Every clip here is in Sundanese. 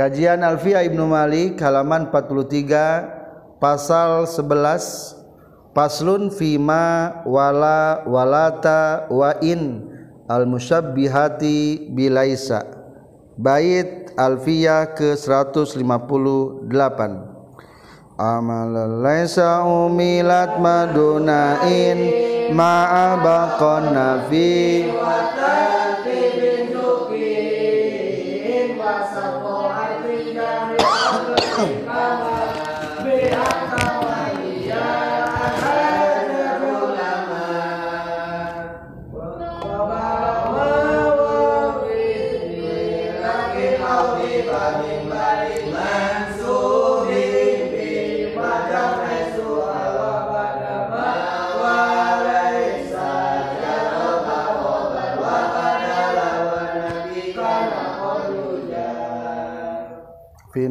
Kajian Alfiah Ibnu Malik halaman 43 pasal 11 Paslun fima wala walata wa in al musyabbihati bilaisa. Bait Alfiah ke 158 Amal laisa umilat madunain ma'a baqon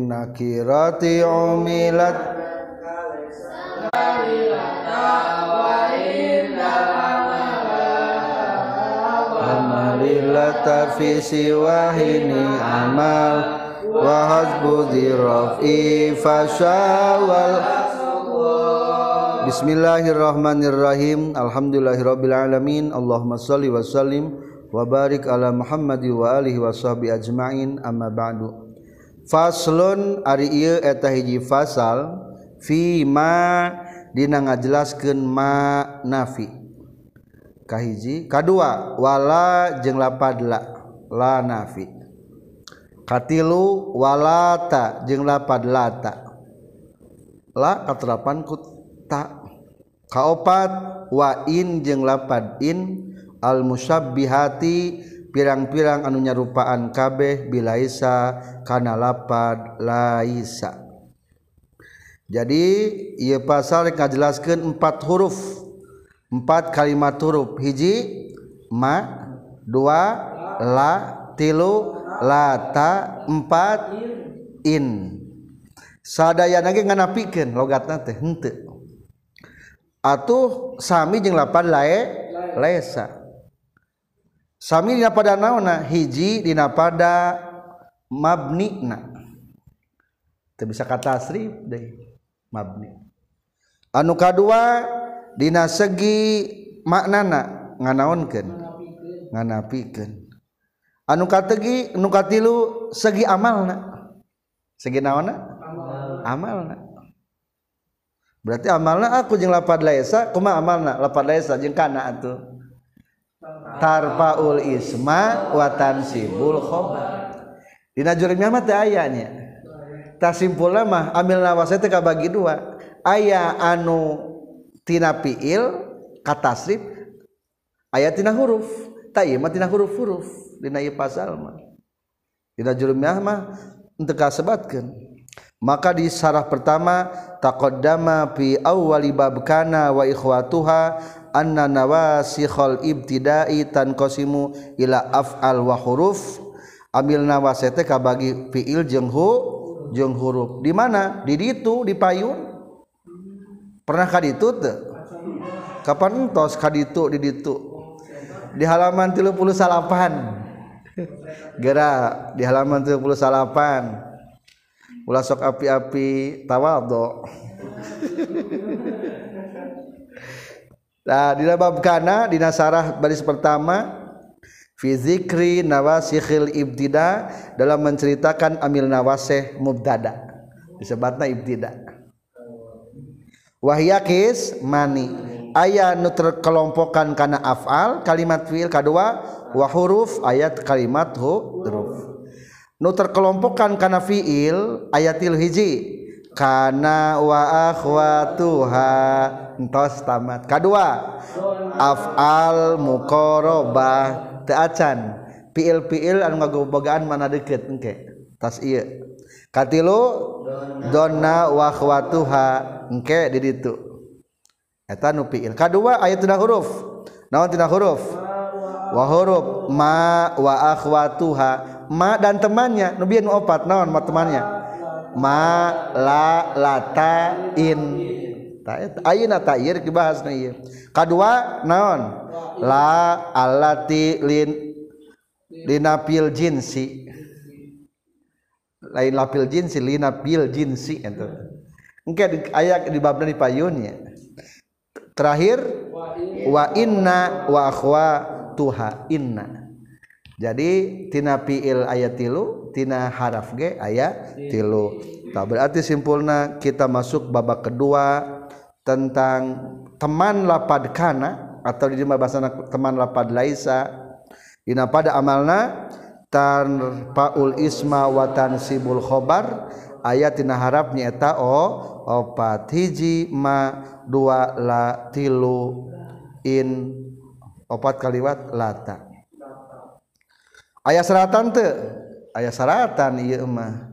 nafi Finakirati umilat. Amalilata fi siwahini amal. Wa hasbu dhirafi fasyawal Bismillahirrahmanirrahim. Alhamdulillahirrabbilalamin Allahumma salli wa sallim Wa barik ala Muhammadi wa alihi wa sahbihi ajma'in. Amma ba'du Faslun ari ieu eta hiji fasal fi ma dina ngajelaskeun ma nafi. Kahiji kadua wala jeung lapad la la nafi. Katilu walata jeung lapad lata la katerapan ku ta. Kaopat wa in jeung lapad in al musabbihati pirang-pirang anu nyarupaan kabeh bilaisa kana lapad laisa. Jadi ia pasal ngajelaskan empat huruf. Empat kalimat huruf. Hiji ma dua la tilu lata empat in. Sadaya nage nganapikan logat nate hente atuh sami jeng lapan lae lesa Sami dina pada naona hiji dina pada mabnina. Teu bisa kata tasrif deui mabni. Anu kadua dina segi maknana nganaonkeun nganapikeun. Anu kategi nu katilu segi amalna. Segi naona? Amalna. Berarti amalna aku jeung lapad laesa kumaha amalna lapad laesa jeung kana atuh. tarfaul isma wa tansibul khobar. Dina jurimnya mah teu aya nya. Tasimpulna mah amil nawas teh kabagi dua. Aya anu tina fiil katasrif aya tina huruf. Ta ieu mah tina huruf-huruf. Dina ieu pasal mah. Dina jurimnya mah teu kasebatkeun. Maka di sarah pertama taqaddama fi awwali bab kana wa ikhwatuha anna nawasikhal ibtidai tanqasimu ila af'al wa huruf. Amil nawasi teh kabagi fiil jeung hu jeung huruf. Di mana? Di ditu di payun pernah kaditu teu? Kapan entos kaditu di ditu? Di halaman 38 gera di halaman 38 ulah sok api-api tawadhu Nah, di bab kana di nasarah baris pertama fi zikri nawasikhil ibtida dalam menceritakan amil nawasih mubtada. Disebutna ibtida. Wahyakis mani. Aya nu terkelompokan kana afal kalimat fiil kadua wa huruf ayat kalimat huruf. Nu terkelompokan kana fiil ayatil hiji kana wa akhwatuha. Entos tamat. Kadua afal muqarabah. Teu acan. Fiil-fiil anu ngagobogaan mana deket engke? Tas ieu. Katilu donna wa akhwatuha. Engke di ditu. Eta nu fiil kadua aya tina huruf. Naon tina huruf? Wa huruf ma wa akhwatuha. Ma dan temannya. Nu bieu nu opat naon ma temannya ma la lata in. Eh, ayeuna ta'ir dibahas nu ieu. Kadua naon? La alati lin linapil jinsi. Lain lapil jinsi lina pil jinsi itu engke aya di babna di payunnya terakhir wa inna wa akhwa tuha inna. jaditina fiil ayat tilu tina haraf ge ayat tilu. Tak berarti simpulna kita masuk babak kedua tentang teman lapad kana atau di bahasa teman lapad laisa. Dina pada amalna tanpaul isma wa tansibul khobar ayat tina harap nyata o opat hiji ma dua la tilu in opat kaliwat lata. Ayat seratan te? Ayat seratan iya mah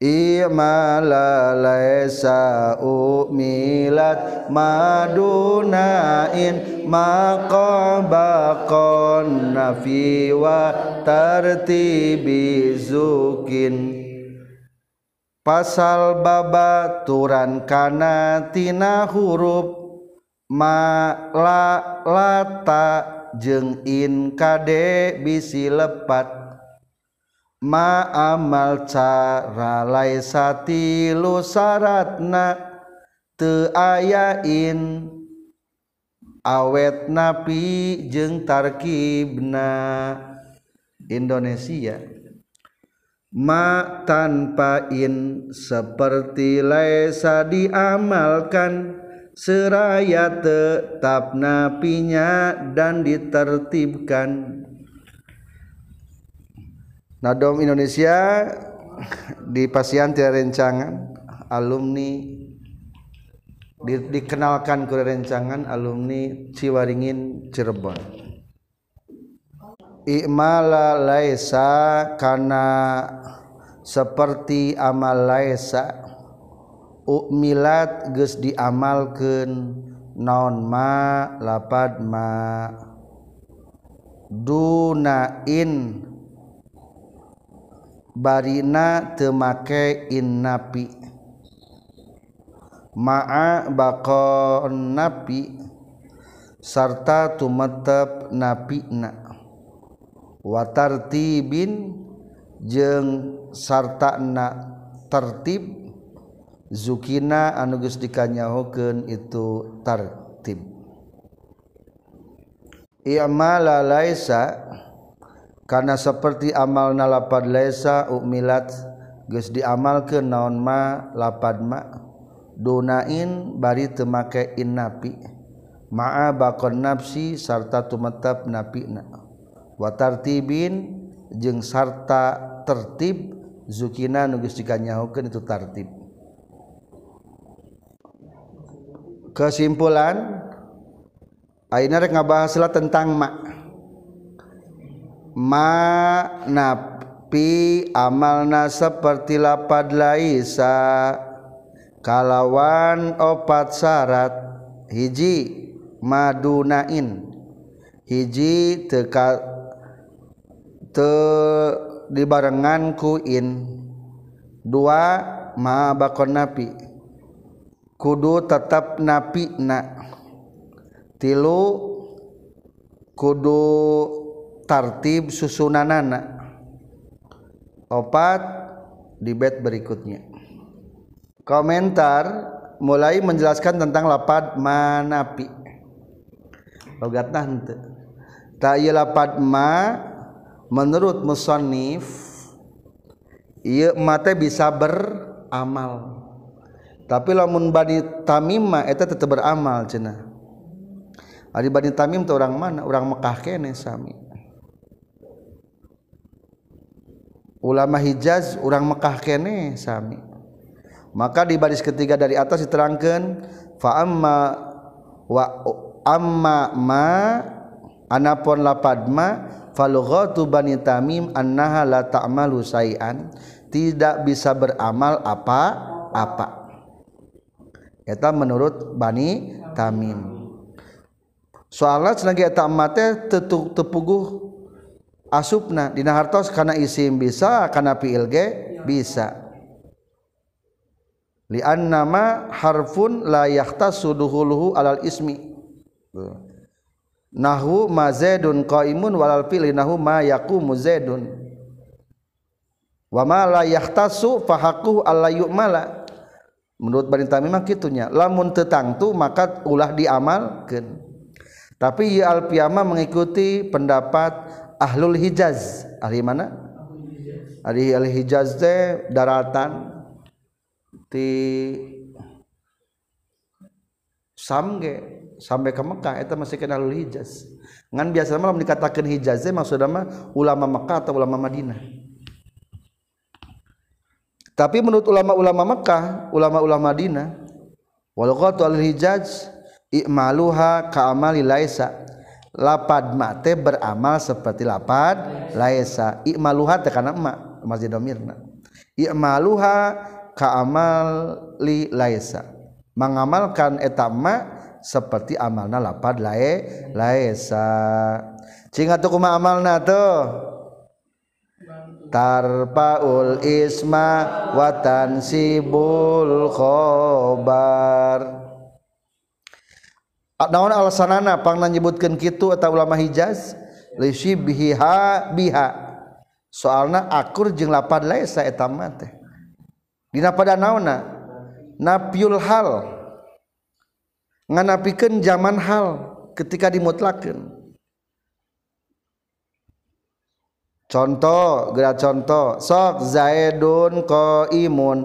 Imala laisa umilat madunain maqabaqon nafi wa tartibi zukin. Pasal babaturan kana tina huruf ma la lata jeung in kade bisi lepat. Maamal cara laisatilu syaratna teu ayain. Awet napi jeung tarkibna. Indonesia. Ma tanpa in seperti laisa diamalkan seraya tetap napinya dan ditertibkan. Nadom Indonesia di pasien tidak rencangan alumni di, dikenalkan ke rencangan alumni Ciwaringin Cirebon. Imala laisa karena seperti amal laisa ukmilat geus diamalkeun naon ma lapad ma. Duna in barina temake in napi ma'a bakon napi sarta tumetep napina watartibin jeung sartana tertib zukina anuges dikanyahukeun itu tartib. I'mala laisa karena seperti amal nalapad laisa umilat geus diamalkeun naon ma lapad ma dunain bari teu make innapi ma'a bakon nafsi sarta tumetap napina. Wa tartibin jeung sarta tertib zukina nu geus dikanyahokeun itu tartib. Kesimpulan ayeuna rek ngabahas tentang ma' manapi amalna seperti lapad laisa. Kalawan opat syarat. Hiji madunain. Hiji teka te dibarengan kuin dua ma bakon napi kudu tetap napi na tilu kudu tartib susunanana opat di bed berikutnya. Komentar mulai menjelaskan tentang lapad manapi. Logatna henteu ta ieu lapad ma menurut musannif ieu mate bisa beramal tapi lamun Bani Tamimah eta tetap beramal cenah. Ari Bani Tamim teh orang mana? Orang Mekah kene sami. Ulama Hijaz orang Mekah kene sami. Maka di baris ketiga dari atas diterangkan fa amma wa amma ma anapun lapadma falughatu bani tamim annaha la ta'malu ta say'an. Tidak bisa beramal apa apa eta menurut bani tamim. Soalnya senagi eta mate tepuguh asupna dina hartos kana isim bisa kana fiil ge bisa. Li annama harfun la yahtasu alal ismi. Nahu ma zaidun qaimun walal fi'li nahu ma yaqumu zaidun. Wamala yahtasu fahaku Allah yukmala menurut Barita memang gitunya. Lamun tetangtu maka ulah diamalkan tapi ya Alpiyama mengikuti pendapat ahlul Hijaz. Ahli mana? Ahli ahli Hijaz teh daratan di samge sampai ke Mekah itu masih kenal ahlul Hijaz. Ngan biasa malam dikatakan Hijaz maksudnya mah ulama Mekah atau ulama Madinah tapi menurut ulama-ulama Mekah ulama-ulama Madinah walqatu al-hijaz i'maluha ka'amali laisa. Lapad mate beramal seperti lapad laisa. I'maluha teh kana emak masjid domirna i'maluha ka'amali laisa. Mengamalkan eta seperti amalna lapad lae laisa. Cing atuh amalna tuh tarpaul isma watan sibul khobar. Ah, naon alasanana pang nyebutkeun kitu eta ulama hijaz? Li biha. Biha soalna akur jeung lapad laisa etama teh. Dina pada naonna napiul hal. Nganapikeun zaman hal ketika dimutlakeun contoh gerak contoh sok zaidun qaimun.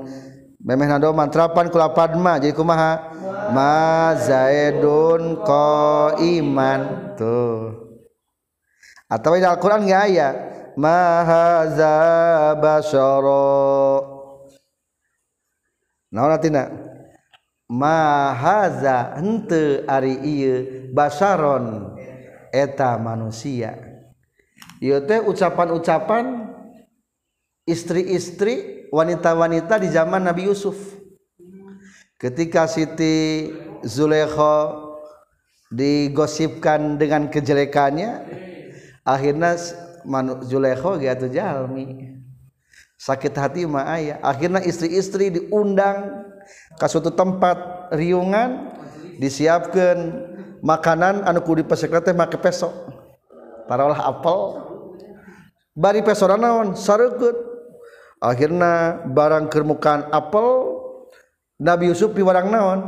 Memeh nado mantrapan kula padma jadi kumaha ma zaidun qaiman. Tuh. Atau di Al-Qur'an nggak aya ma hadza basyara naon artina ma hadza henteu ari ieu basaron eta manusia. ieu teh ucapan-ucapan istri-istri wanita-wanita di zaman Nabi Yusuf. Ketika Siti Zulekho digosipkan dengan kejelekannya akhirnya manu Zulekho gitu jalmi. Sakit hati mah ayah akhirnya istri-istri diundang ke suatu tempat riungan disiapkan makanan anu kudu dipesekna teh make pesok parolah apel. Bari pesona naon saregut akhirnya barang kermukaan apel Nabi Yusuf piwarang naon?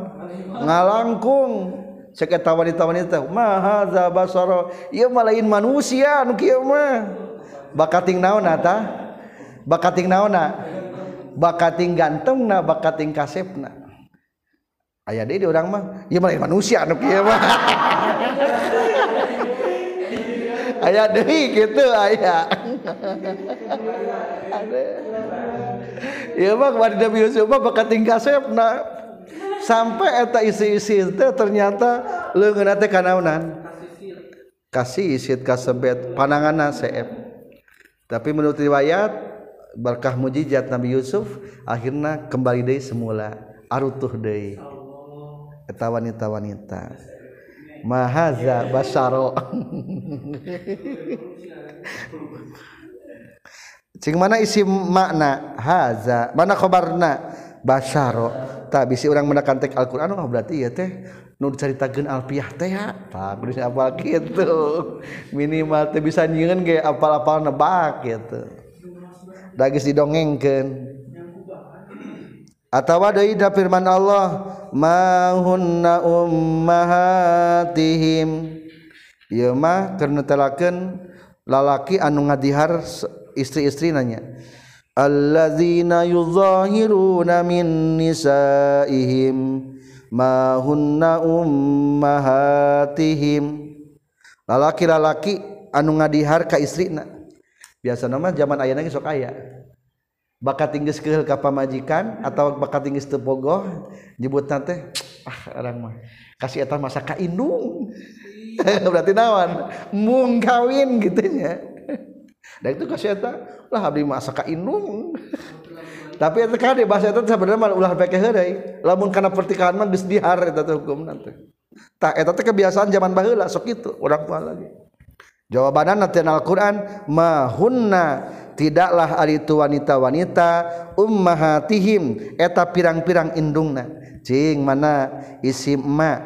Ngalangkung. Seketa wanita-wanita maha basaro ieu mah lain manusia nu kieu mah. Bakating naon tah bakating naona? Bakating gantengna bakating kasepna. Aya deui urang mah ieu mah lain manusia nu kieu mah. aya deui kitu aya ya mah kemarin Nabi Yusuf. Mah bakat tingkah sepna sampai eta isi-isi itu ternyata leungeun teh kanaunan. Kasih isit kasebet pananganna seep. Tapi menurut riwayat berkah mujizat Nabi Yusuf akhirnya kembali deui semula. Arutuh deui. Eta wanita-wanita. Mahaza basaro Cing mana isi makna? Haza. Mana khobarna? Basaro. Tak bisi orang menekan tek Al-Quran oh berarti ya teh. Nu diceritakan alfiah teh tak bisa apa gitu minimal teh bisa nyieun ge apal-apal nebak gitu dagis didongengkeun. Atawa deui da firman Allah mahunna ummahatihim Imah ternutelaken lalaki anu ngadihar istri-istri nanya alladzina yuzahiruna min nisaihim ma hunna ummahatihim? Lalaki-lalaki anu ngadihar ka istrina. Biasa nama zaman ayana sok aya. Bakat tinggiis kehil ka pamajikan atau bakat teu tepogoh nyebut teh ah orang mah kasih eta masa ka indung. berarti nawan mung kawin gitunya dan itu kasih eta lah abdi masa ka indung tapi eta kade bahasa eta sebenarnya mah ulah peke heureuy lamun kana pertikahan mah geus dihar eta teh hukumna teh. Tak eta teh kebiasaan zaman baheula sok kitu orang tua lagi. Jawabanan nanti Al-Quran mahunna tidaklah ari itu wanita-wanita ummahatihim. Eta pirang-pirang indungna. Cing mana? Isi ma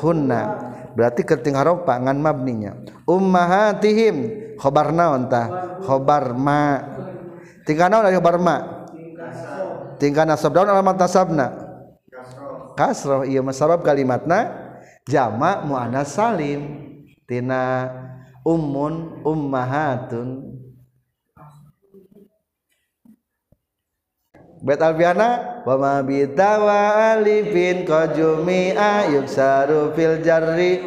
hunna. berarti keting harofa ngan mabninya. Ummahatihim khobar naon tah? Khobar ma. Tingkana naon dari khobar ma? Tingkana nasab. Daun alamat nasabna? Kasroh. Iya masarab kalimatna. Jamak muannas salim. Tina ummun ummahatun Bet alfiana? Wa ma bitawa alifin qajumi'a yuksaru fil jarri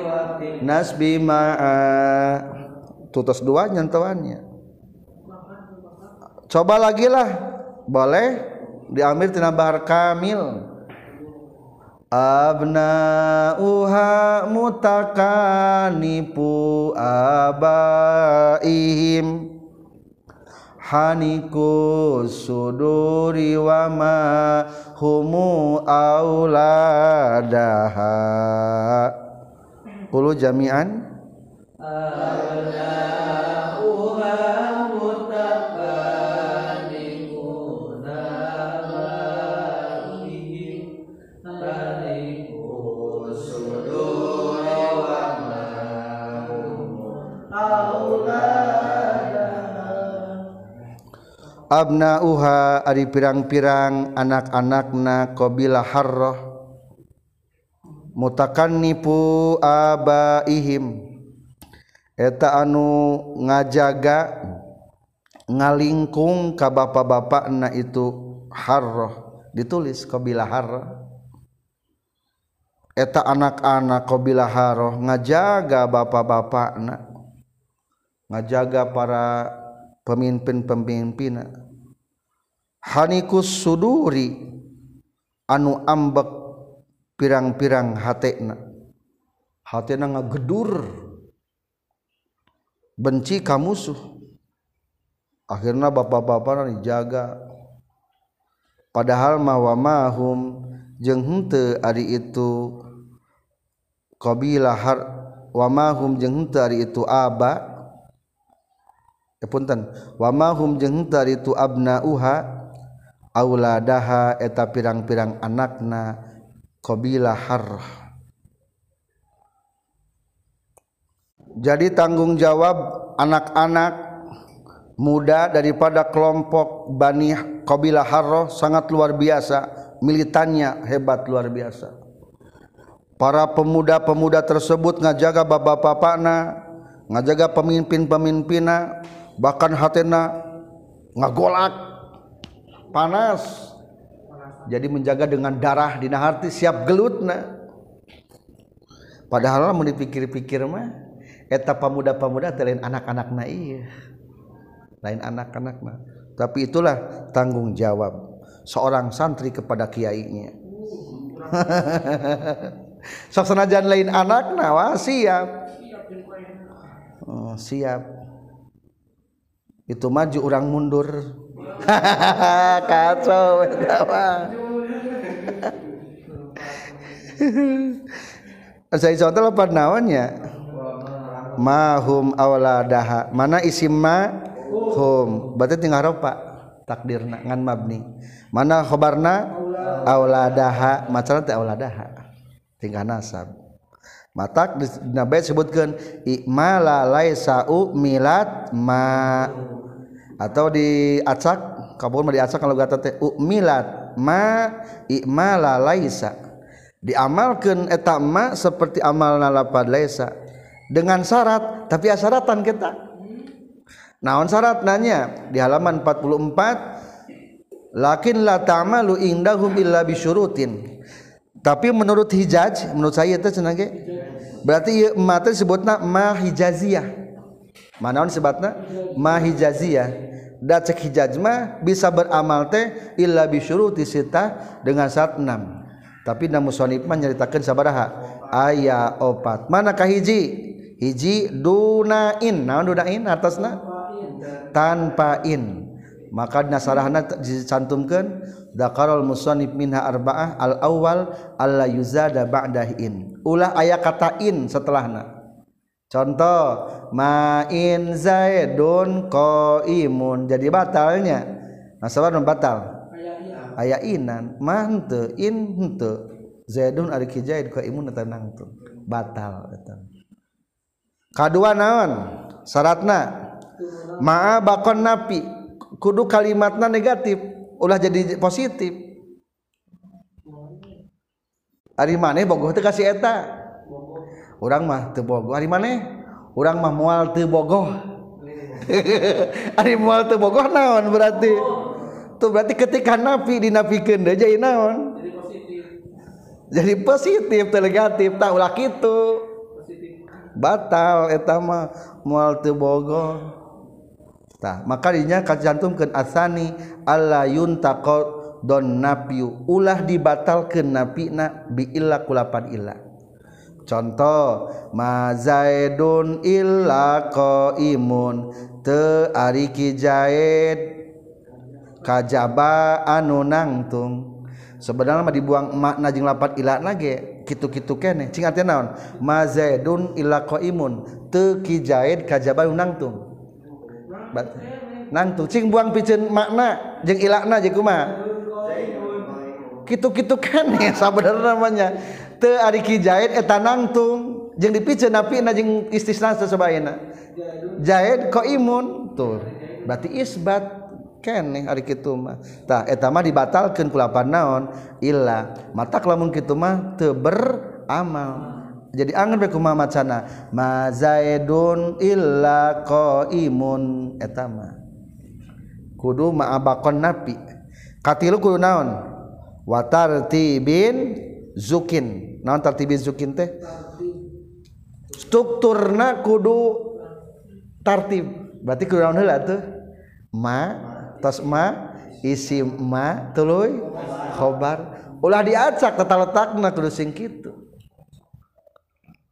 nasbi ma'a. Tutus dua nyentuhannya coba lagi lah. Boleh? Diambil tina bahar kamil. Abnauha mutakanipu abaihim haniku suduri wama humu auladaha. Kulu jami'an. Auladaha. abna uha ari pirang-pirang anak-anakna qabila harrah. Mutakannipu abaihim. Eta anu ngajaga ngalingkung ka bapak-bapakna itu harrah. Ditulis qabila harrah. Eta anak-anak qabila harrah ngajaga bapak-bapakna ngajaga para pemimpin-pemimpin hanikus suduri anu ambek pirang-pirang hatena. Hatena ngagedur. Benci ka musuh. Akhirnya bapak-bapak anu dijaga. Padahal mawamahum jeung henteu ari itu qabila har wamahum jeung henteu ari itu aba. Ya punten wamahum jeung henteu ari itu abnauha. Auladaha eta pirang-pirang anakna qabila harrah. Jadi tanggung jawab anak-anak muda daripada kelompok Bani Qabilah Harrah sangat luar biasa militannya hebat luar biasa. Para pemuda-pemuda tersebut ngajaga bapak-bapakna ngajaga pemimpin-pemimpinna bahkan hatena ngagolak panas. Jadi menjaga dengan darah dina hati siap gelutna padahal mau dipikir-pikir mah eta pemuda-pemuda lain anak-anak na iya. Lain anak-anak mah tapi itulah tanggung jawab seorang santri kepada kiainya. Sok senajan lain anak wah siap. Oh, siap. Itu maju orang mundur kacau saya contoh apa nawannya mahum awladaha mana isim ma? Hum. Berarti tinggal ropa takdirna ngan mabni. Mana khobarna? Awladaha macalah teh awladaha tinggal nasab. Matak di nabi sebutkan ikmala laisa milat ma. Atau di acak kabur mah diasal kalau kata teh umilat ma i'mala laisa. Diamalkan eta ma seperti amal nalapad laisa. Dengan syarat tapi asaratan kita naon syarat nanya di halaman 44 lakin la ta'malu indahum illa bisyurutin. Tapi menurut hijaj menurut saya itu cenah ge berarti ma teh sebutna ma hijaziyah. Manaon sebutna ma hijaziyah. da cek hijajma bisa beramal teh illa bisyuruti sita dengan syarat enam. Tapi namu sonib mah nyaritakeun sabaraha. Aya opat. Manakah hiji? Hiji dunain. Naon dunain atasna? Tanpa in. Maka nasarahna dicantumkeun dakarul musannif minha arba'ah al awal alla yuzada ba'dah in. Ulah aya kata in setelahna. Contoh main zaidun qaimun. Jadi batalnya nasabah nu batal. Aya inan man teu in henteu. Zaidun ari kijaid qaimun eta nangtung. Batal eta. Kadua naon? Syaratna ma'a bakon napi. Kudu kalimatna negatif ulah jadi positif. Ari maneh bogoh teu kasih eta. orang mah tebogoh hari mana orang mah mual tebogoh hari mual tebogoh naon berarti? Tuh berarti ketika nafi dinafikan deh jadi naon? Jadi positif negatif tak ulah itu batal etama mual tebogoh tah makanya kacantumkeun asani alla yuntaqad don nafiu ulah dibatalkeun nafina bi illa kulapan illa. contoh mazaidun illa qaimun. Teu ari ki zaid kajaba anu nangtung. Sebenarnya mah dibuang makna jeung lapat ila nage kitu-kitu kene cing artina naon? Mazaidun illa qaimun. Teu ki zaid kajaba anu nangtung. Nangtung. Cing buang piceun makna jeung ilana jeung kumaha? Kitu-kitu kene sabenerna namanya teu ari kijahit eta nangtung. Jeung dipiceun napi jeung istisna sesebaina jaid ko imun tur. Berarti isbat keneh ari kitu mah. Tah eta mah dibatalkeun ku lapan naon? Illa matak lamun kitu mah teu beramal. Jadi angin bae kumaha macana ma zaidun illa qaimun eta mah kudu ma abakon napi. Katilu kudu naon? Watartibin zukin. naon tartibin zukin teh? Strukturna kudu tartib. Berarti kudu naon heula tuh? Ma tos ma isim ma tuluy khobar. Ulah diacak tata letakna kudu sing kitu.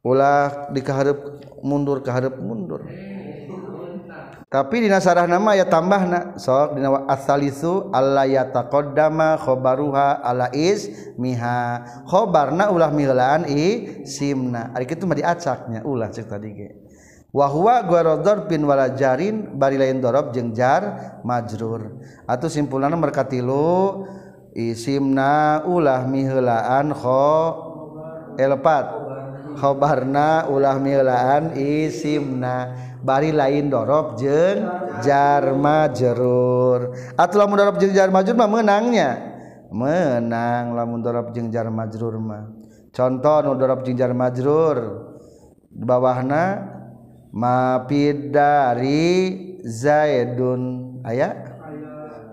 Ulah dikaharep mundur kaharep mundur. tapi dina sarah nama ya tambah na sok dina asalisu Allah ya takodama khobaruha ala is miha khobarna ulah milan i simna ari kitu mah diacaknya ulah cek tadi ge. Wa huwa gharador bin wala jarin bari lain dorob jeung jar majrur. Atuh simpulanna mereka tilu isimna ulah miheulaan kho eh, elpat khobarna ulah mihelaan isimna. bari lain dorob jeng jarma jerur. Atau lamun dorob jeng jarma jerur mah menangnya. Menang lamun dorob jeng jarma jerur mah. Contoh nu dorob jeng jarma jerur bawahna mapid dari zaidun ayat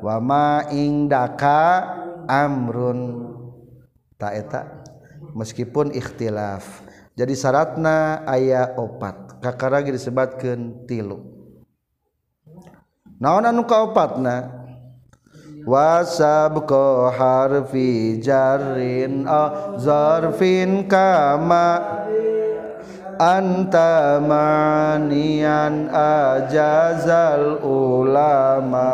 wama ingdaka amrun. Tak eta? Meskipun ikhtilaf. Jadi syaratna ayat opat. Kakak lagi disebutkan tilu. Naon anu kaopatna? Wasab ko harfi jarin zarfin kama anta manian ajazal ulama.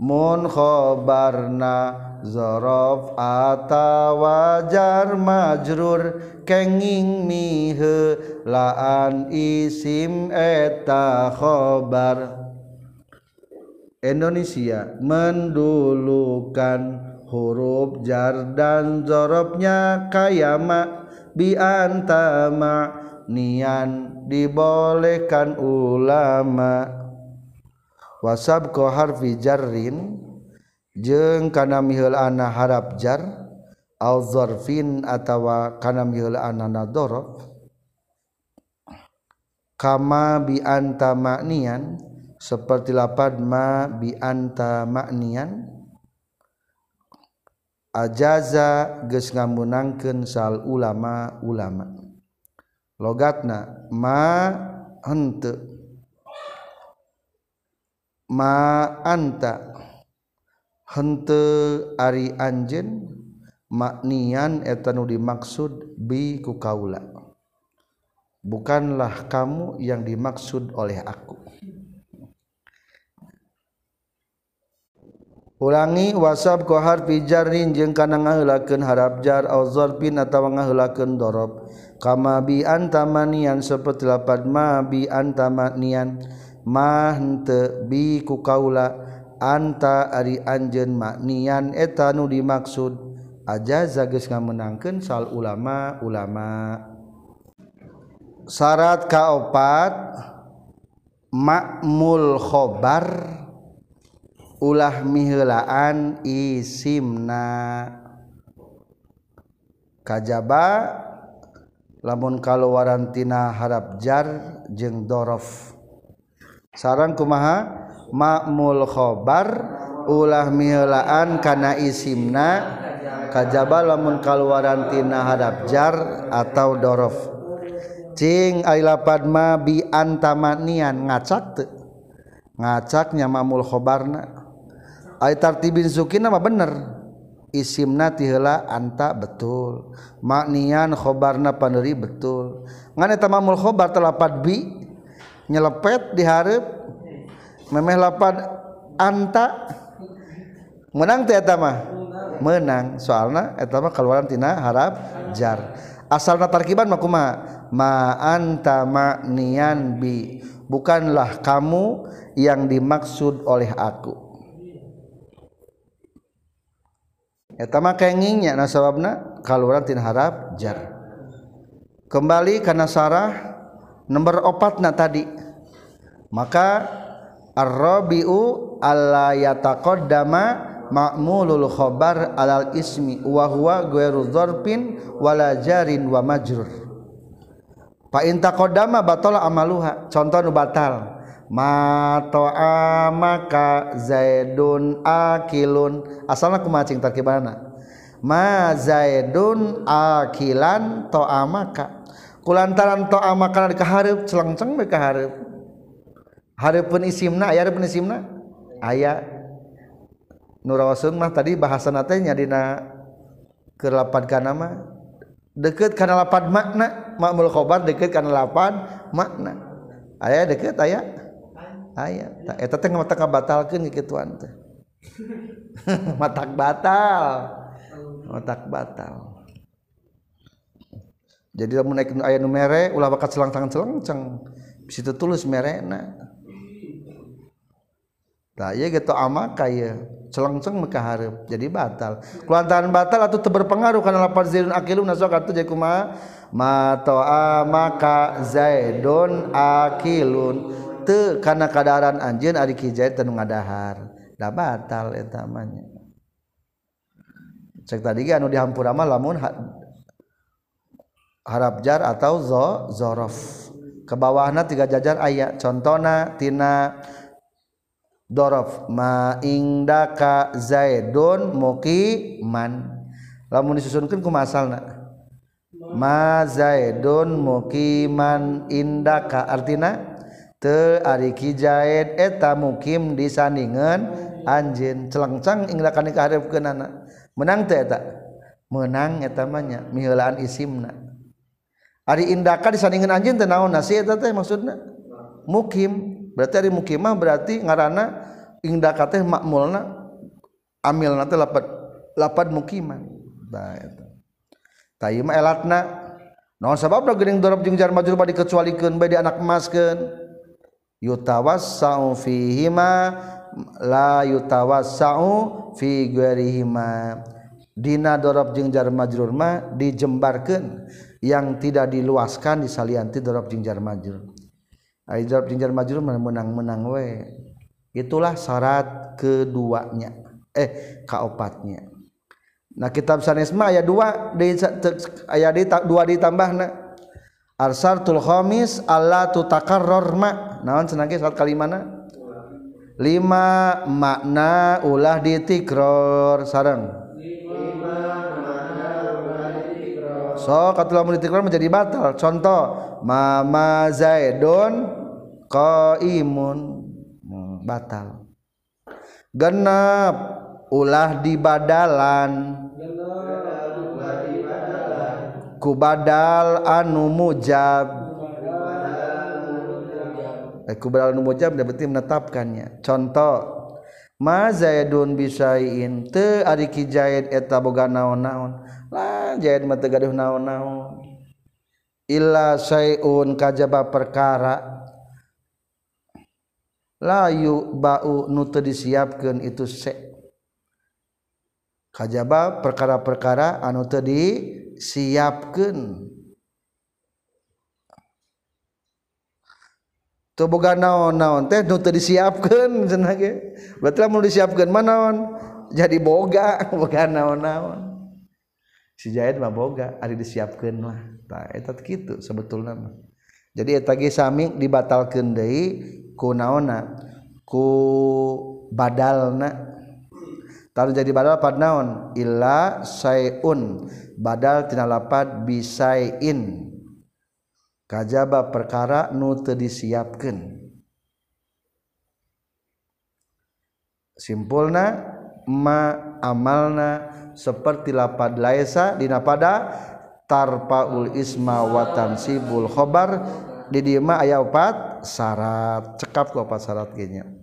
Mun khobarna zorof atawajar majrur kenging mihe laan isim eta khobar. Indonesia mendulukan huruf jar dan zorobnya kayama biantama nian dibolehkan ulama. Wasab ko harfi jarrin jeung kana miheulana harap jar au zarfin atawa kana miheulana nadorof kama bi anta maknian seperti lapad ma bi anta maknian ajaza geus ngamunangkeun sal ulama ulama logatna ma henteu. Ma anta. hente Ari Anjen maknian etanu dimaksud biku kaula. Bukanlah kamu yang dimaksud oleh aku. Ulangi wasab kohar pijarin jeung kana ngaheulakeun harapjar au zarfin atawa ngaheulakeun dorob. Kama bi antamanian saperti lapan ma bi antamanian mah henteu bi ku kaula. anta ari anjen maknian etanu dimaksud aja zages nga menangkan sal ulama ulama. Syarat kaopat makmul khobar ulah mihelaan isimna. Kajaba lamun kalau warantina harap jar jeng dorof. Sarang kumaha? makmul khobar ulah mihelaan kana isimna kajaba lamun kaluaran tina hadap jar atau dorof. Cing ailapad ma bi antamanian ngacak te ngacaknya mamul khobarna. Ay tartibin sukina mah bener. Isimna tihela anta betul. Maknian khobarna paneri betul. Ngan eta mamul khobar telapad bi nyelepet diharap memeh lapan anta. Menang teh menang. Soalnya etama keluaran tina harap jar. Asalna tarkiban makuma ma anta ma nian bi. Bukanlah kamu yang dimaksud oleh aku. Etama kengingnya nah sebabna kaluaran tina harap jar. Kembali karena sarah nomor opat opatna tadi. Maka Ar-rabi'u alla yataqaddama ma'mulul khobar alal ismi wa huwa ghairu dzarfin wala jarin wa majrur. Fa in taqaddama batala amaluha. Contoh nu batal. Ma ta'amaka Zaidun akilun. Asalna kumacing tarkibana. Ma Zaidun akilan ta'amaka. Kulantaran ta'amaka celangceng celengceng kahareup hareupeun isimna aya hareupeun isimna? Aya nu rawaseun mah tadi bahasana teh nya dina kelapan kana mah deukeut kana lapan makna. Ma'mul khabar deukeut kana lapan makna. Aya deukeut aya aya eta teh mata kabatalkeun kituan teh. Matak batal. Matak batal. Jadi lamun naik aya nu mere ulah bakat selang tangan selenceng bisa tulis merena. Nah, iya gitu amal kaya celengceng mereka harap jadi batal. Kelantaran batal atau terberpengaruh karena lapar zaidun akilun nasok atau jadi kuma matoa maka zaidun akilun. Te karena keadaan anjen ari hijai tenu ngadahar. Dah batal etamanya cek tadi anu dihampur amal lamun ha, harap jar atau zo zorof. Ke bawahnya tiga jajar ayat contohna tina dorof ma indaka zaidun muqiman lamun disusunkeun kumasal masalna. Ma zaidun muqiman indaka artina? Teu ari ki zaid eta mukim di sandingan anjeun celengcang indaka nikah hareupeunana menang teu eta? Menang eta mah nya miheulaan isimna. Ari indaka di sandingan anjeun teu naon? Nasi eta teh maksudna? Mukim. berarti hari mukimah berarti ngarana indah kateh makmulna amil nanti lapat lapat mukimah nah itu tayyim elatna Nah, sabab da geuning dorob jeung jar majrur badi kecualikeun bae di anak emaskeun. Yutawassau fihima la yutawassau fi ghairihima. Dina dorob jeung jar majrur mah dijembarkeun yang tidak diluaskan disalianti dorob jeung jar majrur. Aizab jinjar majrur menang-menang we. Itulah syarat keduanya. Eh, kaopatnya. Nah kitab sanesma ayat dua di ayat di dua ditambah na arsartul khamis Allah tutakarror ma naon senangnya saat kalimana lima makna ulah ditikror sarang so katulah menitiklar menjadi batal. Contoh mama zaidun qaimun. Hmm, batal. Genap ulah di badalan. Ku badal anu mujab. Eh, ku badal anu mujab berarti menetapkannya. Contoh ma zaidun bisain teu ari ki eta boga naon-naon. nah jadi mata gaduh naon-naon. Illa sayun kajaba perkara. Layu bau nutu disiapkan itu se. Kajaba perkara-perkara anu teu disiapkeun. Teu boga naon-naon teh nu teu disiapkeun cenah ge. Berarti lamun disiapkeun mah naon? Jadi boga boga naon-naon. si jahit mah boga ari disiapkeun lah tah eta kitu sebetulna mah. Jadi eta ge sami dibatalkeun deui ku naonna ku badalna. Taruh jadi badal pad naon? Illa sayun badal tina lapad bisain kajaba perkara nu teu disiapkeun. Simpulna ma amalna seperti lapad laisa dina pada tarpaul isma watan sibul khobar. Di dieu mah aya opat syarat cekap ku opat syarat kenya